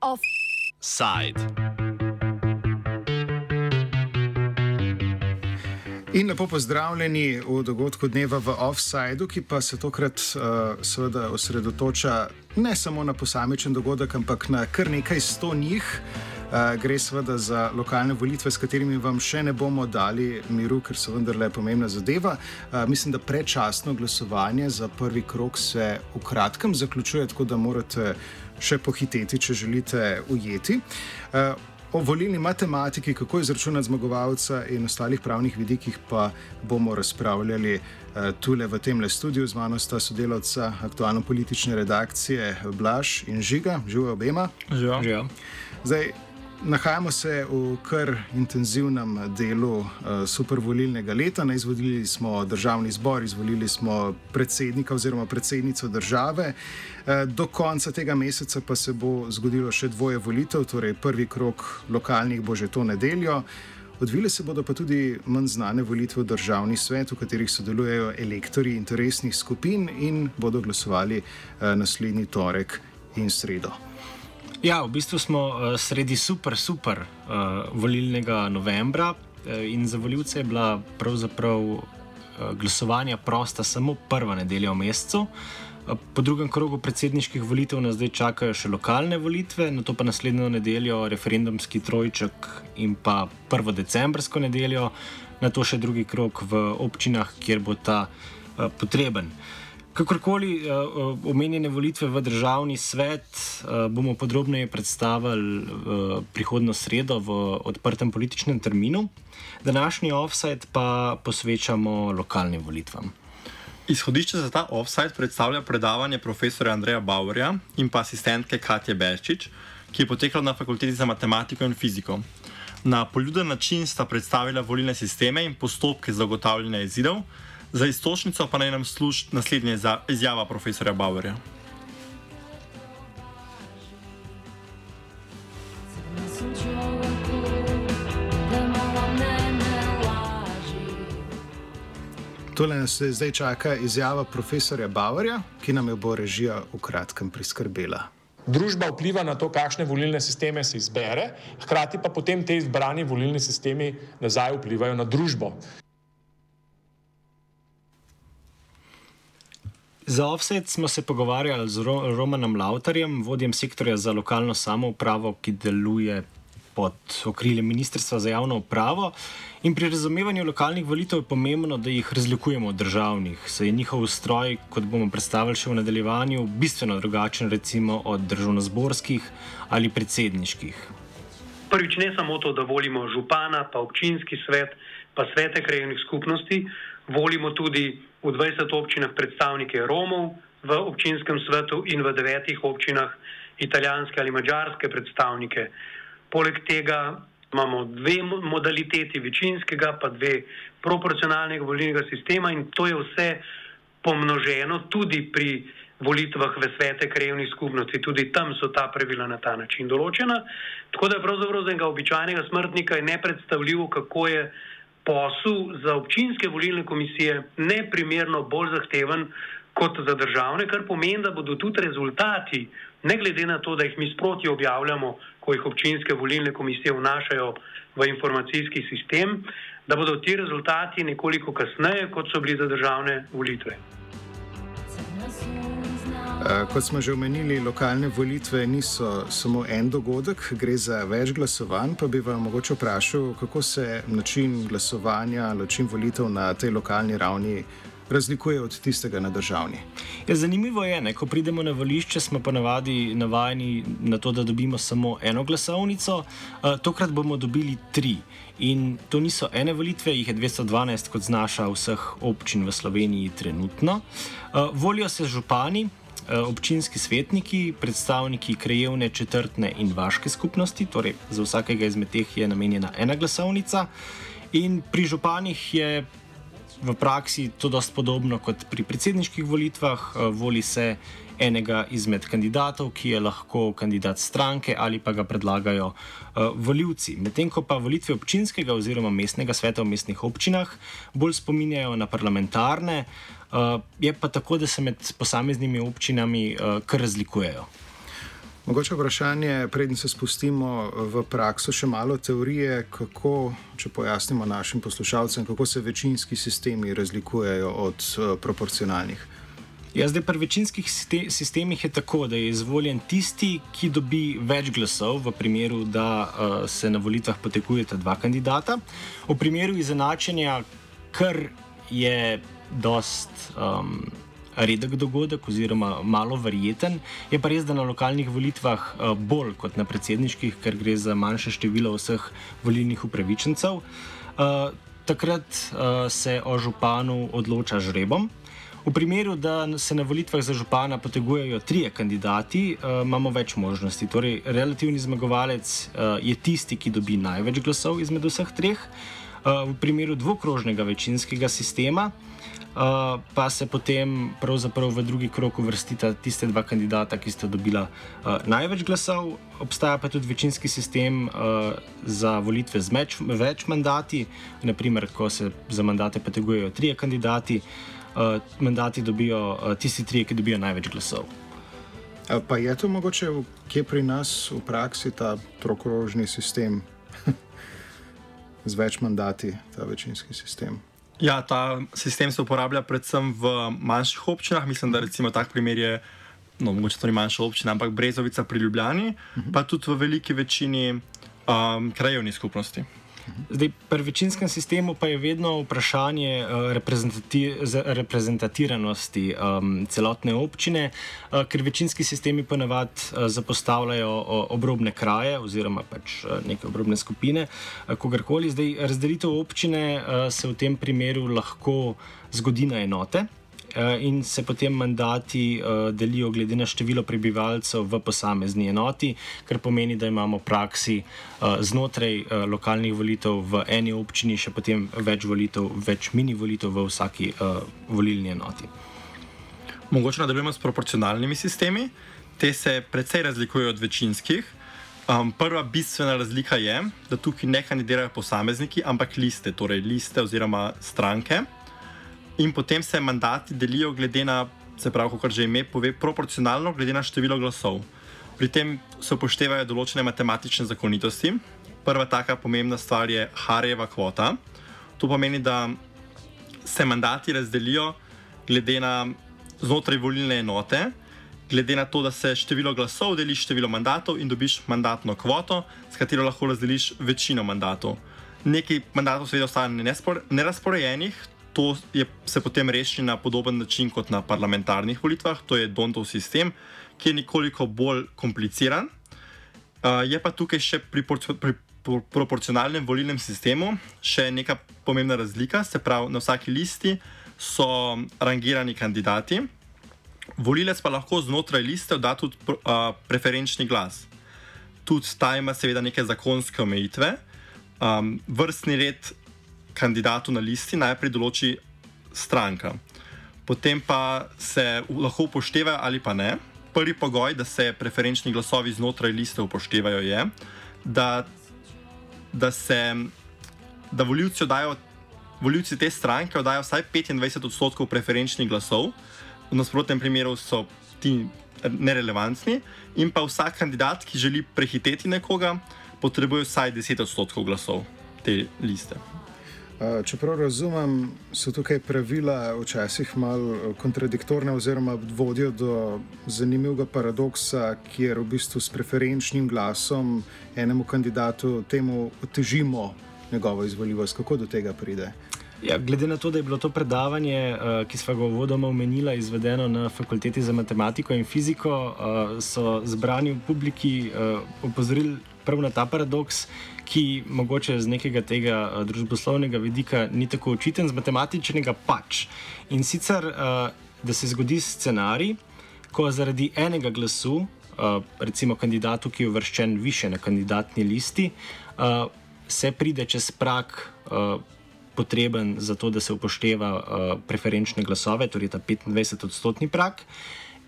Offside. In lepo pozdravljeni v dogodku dneva v Offsideu, ki pa se tokrat uh, seveda osredotoča ne samo na posamičen dogodek, ampak na kar nekaj sto njih. Uh, gre seveda za lokalne volitve, s katerimi vam še ne bomo dali miru, ker so vendarle pomembna zadeva. Uh, mislim, da predčasno glasovanje za prvi krok se v kratkem zaključuje, tako da morate še pohiteti, če želite ujeti. Uh, O volilni matematiki, kako izračunati zmagovalca in ostalih pravnih vidikih, pa bomo razpravljali uh, tule v tem le studiu. Z mano sta sodelavca aktualno-politične redakcije Blaž in Žiga, živijo obema. Živijo. Zdaj, nahajamo se v kar intenzivnem delu uh, supervolilnega leta. Na izvolili smo državni zbor, izvolili smo predsednika oziroma predsednico države. Uh, do konca tega meseca pa se bo zgodilo še dvoje volitev, torej prvi krok lokalnih bo že to nedeljo. Odvile se bodo pa tudi manj znane volitve v državni svet, v katerih sodelujejo elektori interesnih skupin in bodo glasovali uh, naslednji torek in sredo. Ja, v bistvu smo uh, sredi super, super uh, volilnega novembra uh, in za voljivce je bila pravzaprav uh, glasovanja prosta samo prva nedelja v mesecu. Po drugem krogu predsedniških volitev nas zdaj čakajo še lokalne volitve, na to pa naslednjo nedeljo referendumski trojček in pa prvo decembrsko nedeljo, na to še drugi krog v občinah, kjer bo ta uh, potreben. Uh, Kakorkoli uh, omenjene volitve v državni svet uh, bomo podrobneje predstavili prihodno sredo v odprtem političnem terminu, današnji offside pa posvečamo lokalnim volitvam. Izhodišče za ta offside predstavlja predavanje profesora Andreja Bauerja in pa asistentke Katje Berčič, ki je potekalo na fakulteti za matematiko in fiziko. Na poljuden način sta predstavila volilne sisteme in postopke za ugotavljanje izidov. Za istočnico pa naj nam služi naslednja izjava profesora Bauerja. Tole nas zdaj čaka izjava profesorja Bauerja, ki nam jo bo režija v kratkem priskrbela. Družba vpliva na to, kakšne volilne sisteme se izbere, hkrati pa potem te izbrani volilni sistemi nazaj vplivajo na družbo. Za offset smo se pogovarjali z Romanom Lautarjem, vodjem sektorja za lokalno samoupravo, ki deluje pod okriljem Ministrstva za javno upravo. In pri razumevanju lokalnih volitev je pomembno, da jih razlikujemo od državnih, saj je njihov ustroj, kot bomo predstavili še v nadaljevanju, bistveno drugačen recimo od državno-zborskih ali predsedniških. Prvič ne samo to, da volimo župana, pa občinski svet, pa svete krajevnih skupnosti, volimo tudi v 20 občinah predstavnike Romov v občinskem svetu in v devetih občinah italijanske ali mađarske predstavnike. Poleg tega imamo dve modaliteti večinskega, pa dve proporcionalnega volilnega sistema in to je vse pomnoženo tudi pri volitvah v svete krajevnih skupnosti. Tudi tam so ta pravila na ta način določena. Tako da je pravzaprav za enega običajnega smrtnika nepredstavljivo, kako je posel za občinske volilne komisije neprimerno bolj zahteven kot za državne, kar pomeni, da bodo tudi rezultati, ne glede na to, da jih mi sproti objavljamo, ko jih občinske volilne komisije vnašajo v informacijski sistem, da bodo ti rezultati nekoliko kasneje, kot so bili za državne volitve. Eh, kot smo že omenili, lokalne volitve niso samo en dogodek, gre za več glasovanj. Pa bi vam mogoče vprašal, kako se način glasovanja, način volitev na tej lokalni ravni razlikuje od tistega na državni. Ja, zanimivo je, da ko pridemo na volišče, smo pa navadi navajeni na to, da dobimo samo eno glasovnico, uh, tokrat bomo dobili tri. In to niso ene volitve, jih je 212, kot znaša vseh občin v Sloveniji trenutno. Uh, volijo se župani, Eh, občinski svetniki, predstavniki krajevne, četrtne in vaške skupnosti, torej za vsakega izmed teh je namenjena ena glasovnica. In pri županih je v praksi to dosti podobno kot pri predsedniških volitvah, eh, voli se enega izmed kandidatov, ki je lahko kandidat stranke ali pa ga predlagajo uh, voljivci. Medtem ko pa volitve občinskega oziroma mestnega sveta v mestnih občinah bolj spominjajo na parlamentarne, uh, je pa tako, da se med posameznimi občinami uh, kar razlikujejo. Mogoče vprašanje, predtem se spustimo v prakso, še malo teorije, kako, če pojasnimo našim poslušalcem, kako se večinski sistemi razlikujejo od uh, proporcionalnih. Ja, zdaj, pri večinskih sistemih je tako, da je izvoljen tisti, ki dobi več glasov, v primeru, da uh, se na volitvah potekujeta dva kandidata. V primeru izenačenja, kar je dost. Um, redek dogodek, oziroma malo verjeten. Je pa res, da na lokalnih volitvah uh, bolj kot na predsedniških, ker gre za manjše število vseh volilnih upravičencev. Uh, takrat uh, se o županu odloča žrebom. V primeru, da se na volitvah za župana potegujejo trije kandidati, uh, imamo več možnosti. Torej, relativni zmagovalec uh, je tisti, ki dobi največ glasov izmed vseh treh. Uh, v primeru dvokrožnega večinskega sistema Uh, pa se potem v drugi krok uvrstita tiste dva kandidata, ki sta dobila uh, največ glasov. Obstaja pa tudi večinski sistem uh, za volitve z meč, več mandati, naprimer, ko se za mandate potegujejo trije kandidati, uh, mandati dobijo uh, tisti trije, ki dobijo največ glasov. Pa je to mogoče, kje pri nas v praksi ta trokrožni sistem z več mandati, ta večinski sistem? Ja, ta sistem se uporablja predvsem v manjših občinah. Mislim, da recimo tak primer je, no, mogoče to ni manjša občina, ampak Brezovica pri Ljubljani, uh mhm. -huh. pa tudi v veliki večini um, krajevnih skupnosti. Zdaj, pri večinskem sistemu pa je vedno vprašanje uh, reprezentati reprezentativnosti um, celotne občine, uh, ker večinski sistemi ponavadi uh, zapostavljajo uh, obrobne kraje oziroma pač uh, neke obrobne skupine, uh, kogarkoli. Zdaj, razdelitev občine uh, se v tem primeru lahko zgodi na enote. Eh, in se potem mandati uh, delijo glede na število prebivalcev v posamezni enoti, kar pomeni, da imamo v praksi uh, znotraj lokalnih volitev v eni občini še potem več volitev, več mini volitev v vsaki volilni enoti. Mogoče nadaljujemo s proporcionalnimi sistemi. Te se precej razlikujejo od večinskih. Um, prva bistvena razlika je, da tukaj ne kandidirajo posamezniki, ampak liste, torej liste oziroma stranke in potem se mandati delijo glede na, se pravi, kot že ime pove, proporcionalno glede na število glasov. Pri tem se upoštevajo določene matematične zakonitosti. Prva taka pomembna stvar je Harjeva kvota. To pomeni, da se mandati razdelijo glede na znotraj volilne enote, glede na to, da se število glasov deli s število mandatov in dobiš mandatno kvoto, s katero lahko razdeliš večino mandatov. Nekaj mandatov seveda ostane nerazporejenih, to je, se potem reši na podoben način kot na parlamentarnih volitvah, to je Dontov sistem, ki je nekoliko bolj kompliciran. Uh, je pa tukaj še pri, pri proporcionalnem volilnem sistemu še neka pomembna razlika, se pravi, na vsaki listi so rangirani kandidati, volilec pa lahko znotraj liste da tudi uh, preferenčni glas. Tudi ta ima seveda neke zakonske omejitve. Um, vrstni red kandidatu na listi najprej določi stranka, potem pa se lahko upoštevajo ali pa ne. Prvi pogoj, da se preferenčni glasovi znotraj liste upoštevajo, je, da, da se da voljivci, odajo, voljivci te stranke oddajo vsaj 25 odstotkov preferenčnih glasov, v nasprotnem primeru so ti nerelevantni, in pa vsak kandidat, ki želi prehiteti nekoga, potrebuje vsaj 10 odstotkov glasov te liste. Čeprav razumem, so tukaj pravila včasih malo eh, kontradiktorne, oziroma vodijo do zanimivega paradoksa, kjer v bistvu s preferenčnim glasom enemu kandidatu temu otežimo njegovo izvoljivost. Kako do tega pride? Ja, glede na to, da je bilo to predavanje, eh, ki smo ga vodoma omenili, izvedeno na fakulteti za matematiko in fiziko, eh, so zbrani v publiki opozorili prav na ta paradoks, ki mogoče z nekega tega uh, družboslovnega vidika ni tako očiten, z matematičnega pač. In sicer, uh, da se zgodi scenarij, ko zaradi enega glasu, uh, recimo kandidatu, ki je uvrščen više na kandidatni listi, uh, se pride čez prak. Uh, Potreben za to, da se upošteva uh, preferenčne glasove, torej ta 25-odstotni prak,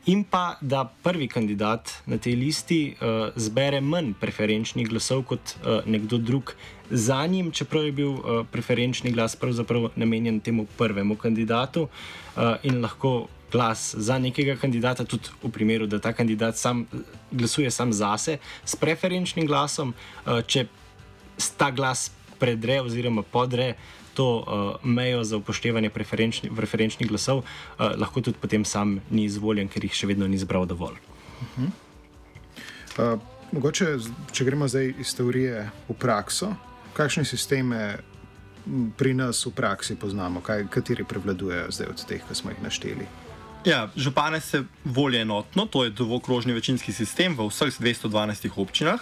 in pa da prvi kandidat na tej listi uh, zbere manj preferenčnih glasov kot uh, nekdo drug za njim, čeprav je bil uh, preferenčni glas pravzaprav namenjen temu prvemu kandidatu uh, in lahko. Glas za nekega kandidata, tudi v primeru, da ta kandidat sam glasuje sam zase, s preferenčnim glasom, če ta glas predre oziroma podre to uh, mejo za upoštevanje preferenčni, preferenčnih glasov, uh, lahko tudi potem sam ni izvoljen, ker jih še vedno ni zbral dovolj. Uh -huh. uh, mogoče, če gremo zdaj iz teorije v prakso, kakšne sisteme pri nas v praksi poznamo, kaj, kateri prevladujejo zdaj od teh, ki smo jih našteli? Ja, župane se volijo enotno, to je dvokrožni večinski sistem v vseh 212 občinah.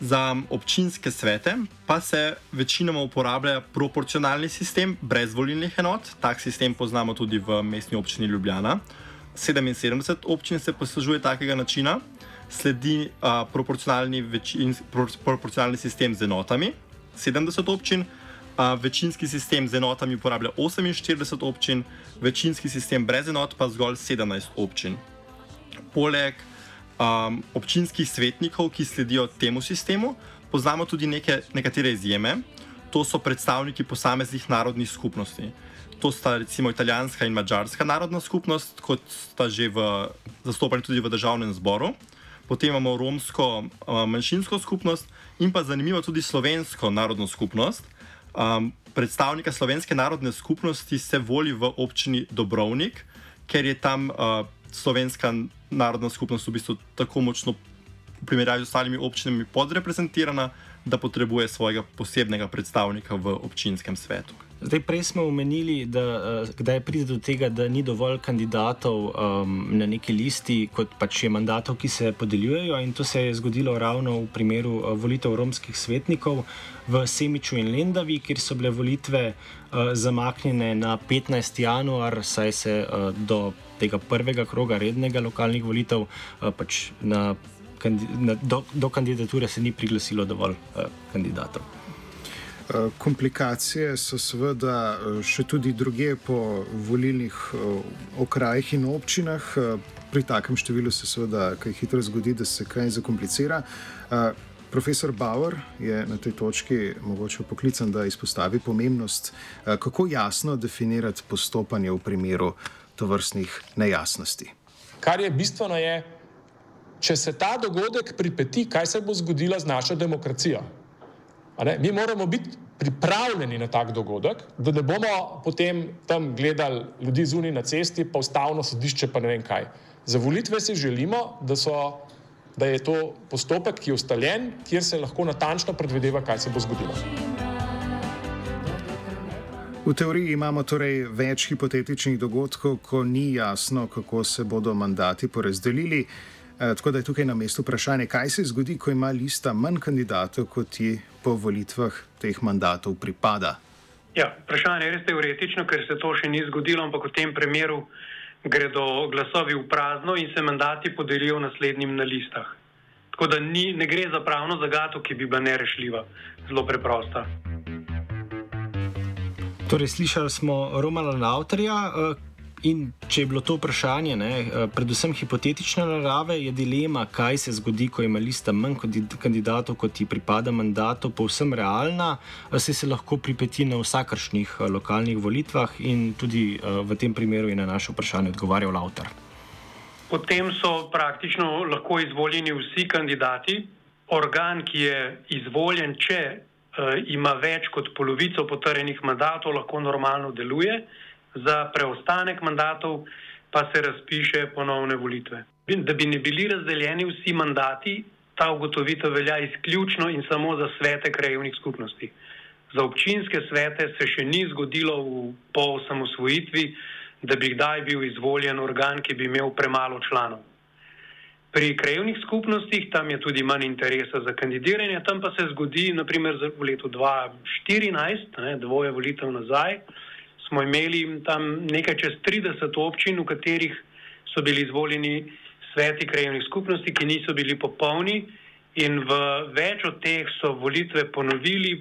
Za občinske svete pa se večinoma uporablja proporcionalni sistem brez volilnih enot. Tak sistem poznamo tudi v mestni občini Ljubljana. 77 občin se poslužuje takega načina, sledi uh, proporcionalni, večin, pro, proporcionalni sistem z enotami, 70 občin, uh, večinski sistem z enotami uporablja 48 občin, večinski sistem brez enot pa zgolj 17 občin. Poleg um, občinskih svetnikov, ki sledijo temu sistemu, poznamo tudi neke, nekatere izjeme. To so predstavniki posameznih narodnih skupnosti. To sta recimo italijanska in mačarska narodna skupnost, kot sta že v, zastopani tudi v državnem zboru. Potem imamo romsko uh, manjšinsko skupnost in pa zanimivo tudi slovensko narodno skupnost. Um, predstavnika slovenske narodne skupnosti se voli v občini Dobrovnik, ker je tam uh, slovenska narodna skupnost v bistvu tako močno v primerjavi z ostalimi občinami podreprezentirana, da potrebuje svojega posebnega predstavnika v občinskem svetu. Zdaj, prej smo omenili, da eh, kdaj pride do tega, da ni dovolj kandidatov um, na neki listi, kot pač je mandatov, ki se podeljujejo. In to se je zgodilo ravno v primeru uh, volitev romskih svetnikov v Semiču in Lendavi, kjer so bile volitve uh, zamaknjene na 15. januar, saj se uh, do tega prvega kroga rednega lokalnih volitev uh, pač na, na, do, do kandidature se ni priglasilo dovolj uh, kandidatov. Eh, komplikacije so seveda eh, še tudi druge po volilnih eh, okrajih in občinah. Pri takem številu se seveda kaj hitro zgodi, da se kaj zakomplicira. Profesor Bauer je na tej točki mogoče poklican, da izpostavi pomembnost, kako jasno definirati postopanje v primeru tovrstnih nejasnosti. Kar je bistveno, je, če se ta dogodek pripeti, kaj se bo zgodilo z našo demokracijo. Mi moramo biti pripravljeni na tak dogodek, da ne bomo potem tam gledali ljudi zunaj na cesti, pa ustavno sodišče, pa ne vem kaj. Za volitve si želimo, da, so, da je to postopek, ki je ustaljen, kjer se lahko natančno predvideva, kaj se bo zgodilo. V teoriji imamo torej več hipotetičnih dogodkov, ko ni jasno, kako se bodo mandati porazdelili. Eh, tako da je tukaj na mestu vprašanje, kaj se zgodi, ko ima lista manj kandidatov, kot ti po volitvah teh mandatov pripada. Ja, vprašanje je res teoretično, ker se to še ni zgodilo, ampak v tem primeru gredo glasovi v prazno in se mandati podelijo naslednjim na listah. Tako da ni, ne gre za pravno zagato, ki bi bila nerešljiva, zelo preprosta. Torej, slišali smo Romana Lauterja, eh, In če je bilo to vprašanje, ne, eh, predvsem hipotetične narave, je dilema, kaj se zgodi, ko ima lista manj kandidatov, kot ti pripada mandatov, povsem realna, se se lahko pripeti na vsakršnih eh, lokalnih volitvah in tudi eh, v tem primeru je na naše vprašanje odgovarjal avtor. Potem so praktično lahko izvoljeni vsi kandidati. Organ, ki je izvoljen, če uh, ima več kot polovico potrjenih mandatov, lahko normalno deluje za preostanek mandatov pa se razpiše ponovne volitve. Da bi ne bili razdeljeni vsi mandati, ta ugotovitev velja izključno in samo za svete krajevnih skupnosti. Za občinske svete se še ni zgodilo v pol samosvojitvi, da bi kdaj bil izvoljen organ, ki bi imel premalo članov. Pri krajevnih skupnostih tam je tudi manj interesa za kandidiranje, tam pa se zgodi, naprimer v letu 2014, ne, dvoje volitev nazaj, smo imeli tam nekaj čez 30 občin, v katerih so bili izvoljeni sveti krajevnih skupnosti, ki niso bili popolni in v več od teh so volitve ponovili,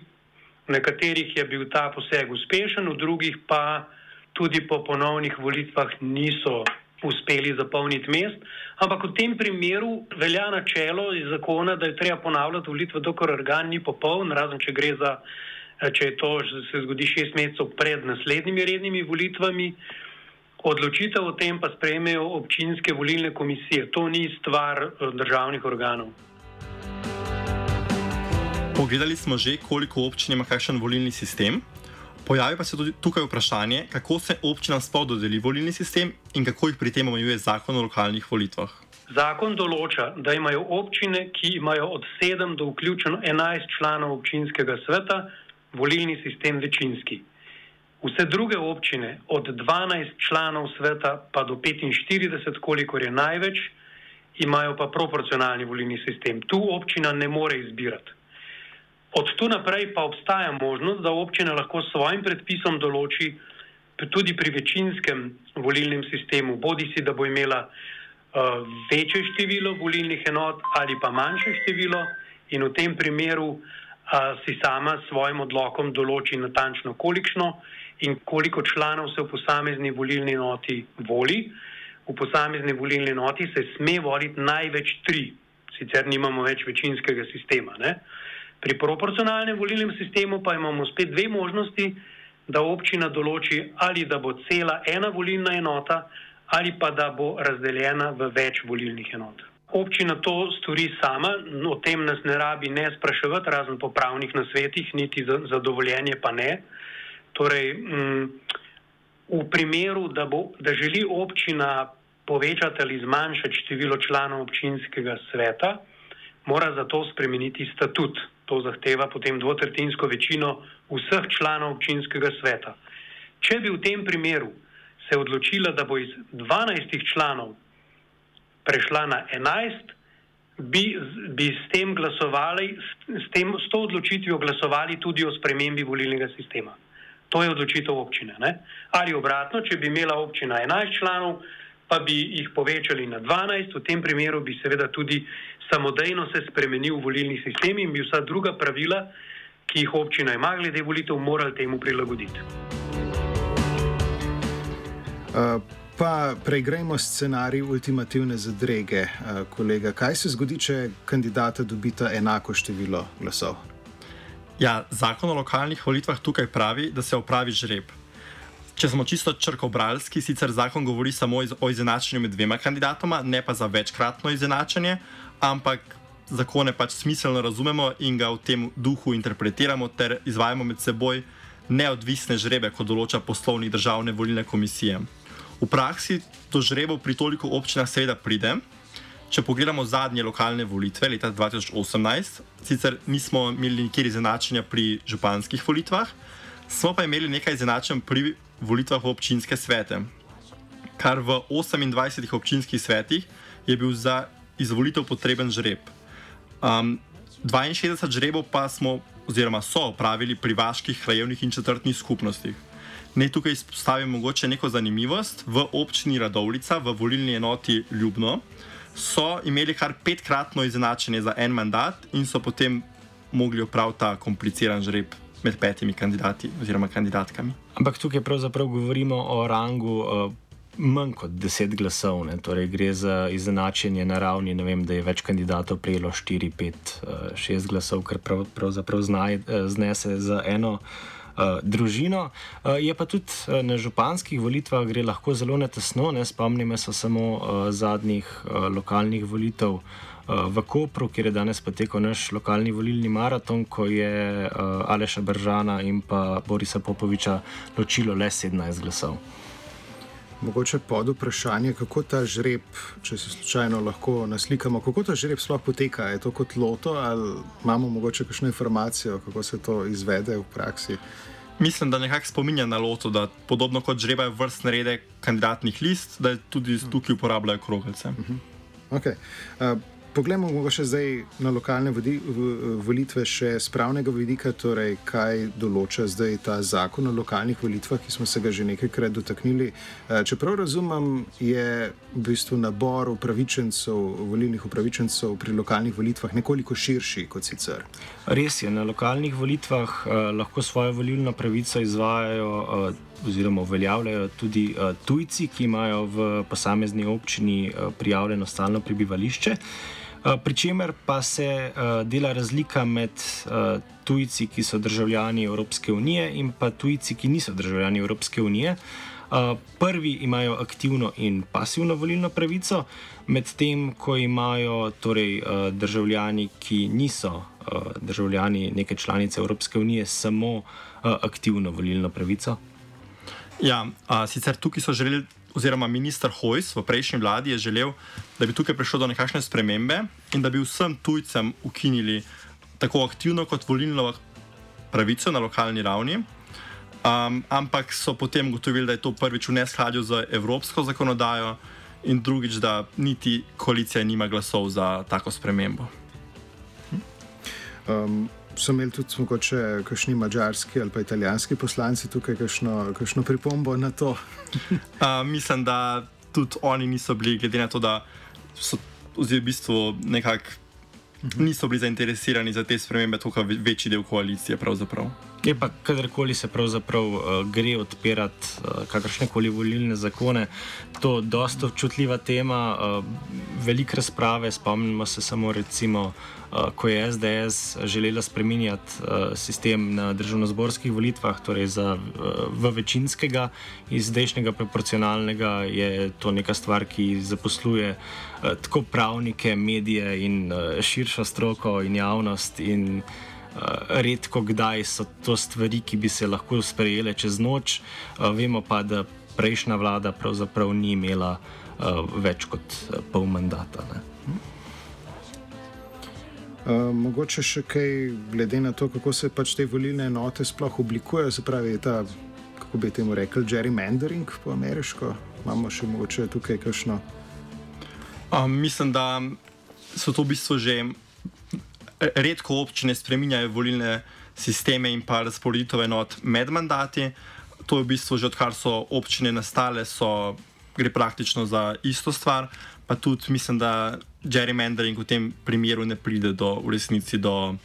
v nekaterih je bil ta poseg uspešen, v drugih pa tudi po ponovnih volitvah niso uspeli zapolniti mest. Ampak v tem primeru velja načelo iz zakona, da je treba ponavljati volitve, dokler organ ni popoln, razen če gre za, če je to se zgodi šest mesecev pred naslednjimi rednimi volitvami. Odločitev o tem pa sprejmejo občinske volilne komisije. To ni stvar eh, državnih organov. Pogledali smo že, koliko občin ima kakšen volilni sistem. Pojavi pa se tudi tukaj vprašanje, kako se občinam sploh dodeli volilni sistem in kako jih pri tem omejuje zakon o lokalnih volitvah. Zakon določa, da imajo občine, ki imajo od 7 do vključeno 11 članov občinskega sveta, volilni sistem večinski. Vse druge občine, od 12 članov sveta pa do 45, kolikor je največ, imajo pa proporcionalni volilni sistem. Tu občina ne more izbirati. Od tu naprej pa obstaja možnost, da občina lahko s svojim predpisom določi tudi pri večinskem volilnem sistemu, bodi si, da bo imela uh, večje število volilnih enot ali pa manjše število in v tem primeru uh, si sama s svojim odlokom določi natančno kolikšno in koliko članov se v posamezni volilni enoti voli. V posamezni volilni enoti se sme voliti največ tri, sicer nimamo več večinskega sistema. Ne? Pri proporcionalnem volilnem sistemu pa imamo spet dve možnosti, da občina določi ali da bo cela ena volilna enota ali pa da bo razdeljena v več volilnih enot. Občina to stori sama, o tem nas ne rabi ne spraševati, razen po pravnih nasvetih, niti za, za dovoljenje pa ne. Torej, m, mm, v primeru, da, bo, da želi občina povečati ali zmanjšati število članov občinskega sveta, mora za to spremeniti statut to zahteva potem dvotretinsko večino vseh članov občinskega sveta. Če bi v tem primeru se odločila, da bo iz 12 članov prešla na 11, bi, bi s tem glasovali, s, tem, s to odločitvijo glasovali tudi o spremembi volilnega sistema. To je odločitev občine. Ne? Ali obratno, če bi imela občina 11 članov, pa bi jih povečali na 12, v tem primeru bi seveda tudi samodejno se spremenil volilni sistem in bi vsa druga pravila, ki jih občina ima glede volitev, morali temu prilagoditi. Uh, pa preigrajmo scenarij ultimativne zadrege, uh, kolega. Kaj se zgodi, če kandidata dobita enako število glasov? Ja, zakon o lokalnih volitvah tukaj pravi, da se opravi žreb. Če smo čisto črkobralski, sicer zakon govori samo o izenačenju med dvema kandidatoma, ne pa za večkratno izenačenje, ampak zakone pač smiselno razumemo in ga v tem duhu interpretiramo ter izvajamo med seboj neodvisne žrebe, kot določa poslovnik državne volilne komisije. V praksi do žrebov pri toliko občinah seveda pride. Če pogledamo zadnje lokalne volitve leta 2018, sicer nismo imeli nikjer izenačenja pri županskih volitvah, smo pa imeli nekaj izenačen pri volitvah v občinske svete. Kar v 28 občinskih svetih je bil za izvolitev potreben žreb. Um, 62 žrebov pa smo, oziroma so opravili pri vaških, krajevnih in četrtnih skupnostih. Ne tukaj izpostavim mogoče neko zanimivost. V občini Radovlica, v volilni enoti Ljubno, so imeli kar petkratno izenačenje za en mandat in so potem mogli opraviti ta kompliciran žreb med petimi kandidati oziroma kandidatkami. Ampak tukaj pravzaprav govorimo o rangu uh, manj kot deset glasov, ne? torej gre za izenačenje na ravni, vem, da je več kandidatov prejelo 4, 5, 6 glasov, kar prav, pravzaprav znaj, uh, znese za eno. Uh, družino. Uh, je pa tudi uh, na županskih volitvah gre lahko zelo netesno, ne spomnimo se samo uh, zadnjih uh, lokalnih volitev uh, v Kopru, kjer je danes potekal naš lokalni volilni maraton, ko je uh, Aleša Bržana in pa Borisa Popoviča ločilo le 17 glasov. Mogoče pod vprašanje, kako ta žreb, če se slučajno lahko naslikamo, kako ta žreb sploh poteka. Je to kot loto ali imamo mogoče kakšno informacijo, kako se to izvede v praksi? Mislim, da nekako spominja na loto, da podobno kot žrebajo vrstne rede kandidatnih list, da tudi tukaj uporabljajo kroglice. Uh -huh. okay. uh, poglejmo mogoče zdaj na lokalne vodi, volitve še z pravnega vidika, torej kaj določa zdaj ta zakon o lokalnih volitvah, ki smo se ga že nekajkrat dotaknili. Uh, čeprav razumem, je v bistvu nabor upravičencev, volilnih upravičencev pri lokalnih volitvah nekoliko širši kot sicer. Res je, na lokalnih volitvah uh, lahko svojo volilno pravico izvajajo. Uh, oziroma uveljavljajo tudi uh, tujci, ki imajo v posamezni občini uh, prijavljeno stalno prebivališče. Uh, Pričemer pa se uh, dela razlika med uh, tujci, ki so državljani Evropske unije, in pa tujci, ki niso državljani Evropske unije. Prvi imajo aktivno in pasivno volilno pravico, medtem ko imajo torej, državljani, ki niso državljani neke članice Evropske unije, samo aktivno volilno pravico. Ja, a, sicer tukaj so želeli, oziroma minister Hojs v prejšnji vladi je želel, da bi tukaj prišlo do nekakšne spremembe in da bi vsem tujcem ukinili tako aktivno kot volilno pravico na lokalni ravni. Um, ampak so potem ugotovili, da je to prvič v neskladju z evropsko zakonodajo, in drugič, da niti koalicija nima glasov za tako spremembo. Um, so imeli tudi mogoče kakšni mačarski ali pa italijanski poslanci tukaj kakšno, kakšno pripombo na to? uh, mislim, da tudi oni niso bili, glede na to, da so v bistvu nekako niso bili zainteresirani za te spremembe, tako kot večji del koalicije. Pravzaprav. Je pa kadarkoli se pravzaprav uh, gre odpirati uh, kakršne koli volilne zakone, to je dosta občutljiva tema, uh, veliko razprave. Spomnimo se samo, recimo, uh, ko je SDS želela spremenjati uh, sistem na državno-zborskih volitvah, torej za, uh, v večinskega, iz zdajšnjega proporcionalnega, je to neka stvar, ki zaposluje uh, tako pravnike, medije in uh, širšo stroko in javnost. In, Eh, redko kdaj so to stvari, ki bi se lahko sprejele čez noč. Eh, vemo pa, da prejšnja vlada pravzaprav ni imela eh, več kot pol mandata. Ne. Uh, mogoče še kaj, glede na to, kako se pač te volilne enote sploh oblikujejo, se pravi, ta, kako bi temu rekli, gerrymandering po ameriško. Imamo še mogoče tukaj kakšno? Uh, mislim, da so to v bistvu že redko občine spreminjajo volilne sisteme in pa razporeditev enot med mandati. To je v bistvu že odkar so občine nastale, so, gre praktično za isto stvar. Pa tudi mislim, da gerrymandering v tem primeru ne pride do, v resnici do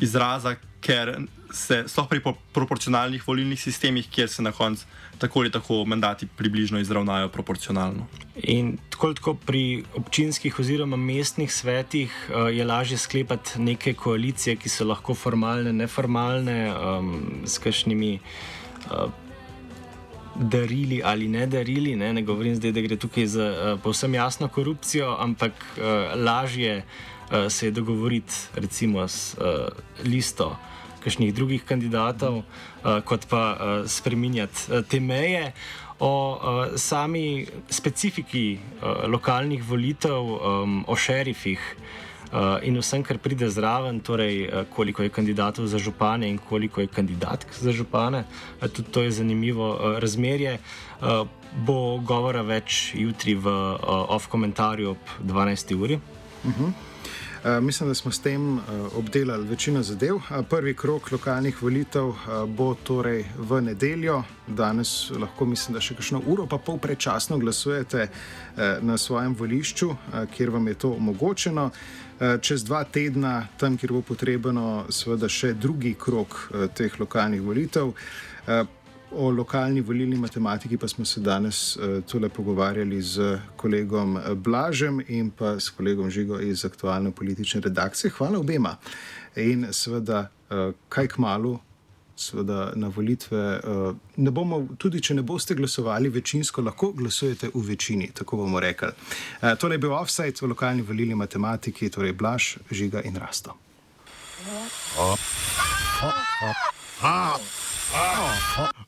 izraza, ker se sploh pri proporcionalnih volilnih sistemih, kjer se na koncu tako ali tako mandati približno izravnajo proporcionalno. In tako, tako pri občinskih oziroma mestnih svetih uh, je lažje sklepati neke koalicije, ki so lahko formalne, neformalne, um, s kakšnimi. Uh, Darili ali ne darili, ne, ne govorim zdaj, da gre tukaj za uh, povsem jasno korupcijo, ampak uh, lažje uh, se je dogovoriti, recimo, s uh, listo uh, kakšnih drugih kandidatov, uh, kot pa uh, spreminjati uh, te meje. O sami specifiki lokalnih volitev, o šerifih in vsem, kar pride zraven, torej koliko je kandidatov za župane in koliko je kandidatk za župane, tudi to je zanimivo razmerje. Bo govora več jutri v off-komentarju ob 12. uri. Uh mhm. -huh. Eh, mislim, da smo s tem uh, obdelali večino zadev. Uh, prvi krok lokalnih volitev bo torej v nedeljo. Danes lahko, mislim, da še kakšno uro, pa pol prečasno glasujete na svojem volišču, kjer vam je to omogočeno. Čez dva tedna, tam, kjer bo potrebno, seveda še drugi krok teh lokalnih volitev. O lokalni volilni matematiki pa smo se danes uh, tole pogovarjali z kolegom eh, Blažem in pa s kolegom Žigo iz aktualne politične redakcije. Hvala obema. In seveda, uh, kaj k malu, seveda na volitve, uh, ne bomo, tudi če ne boste glasovali večinsko, lahko glasujete v večini, tako bomo rekli. Uh, tole je bil offside v lokalni volilni matematiki, torej Blaž, Žiga in Rasto. Oh. Oh. Oh. Oh. Oh. Oh.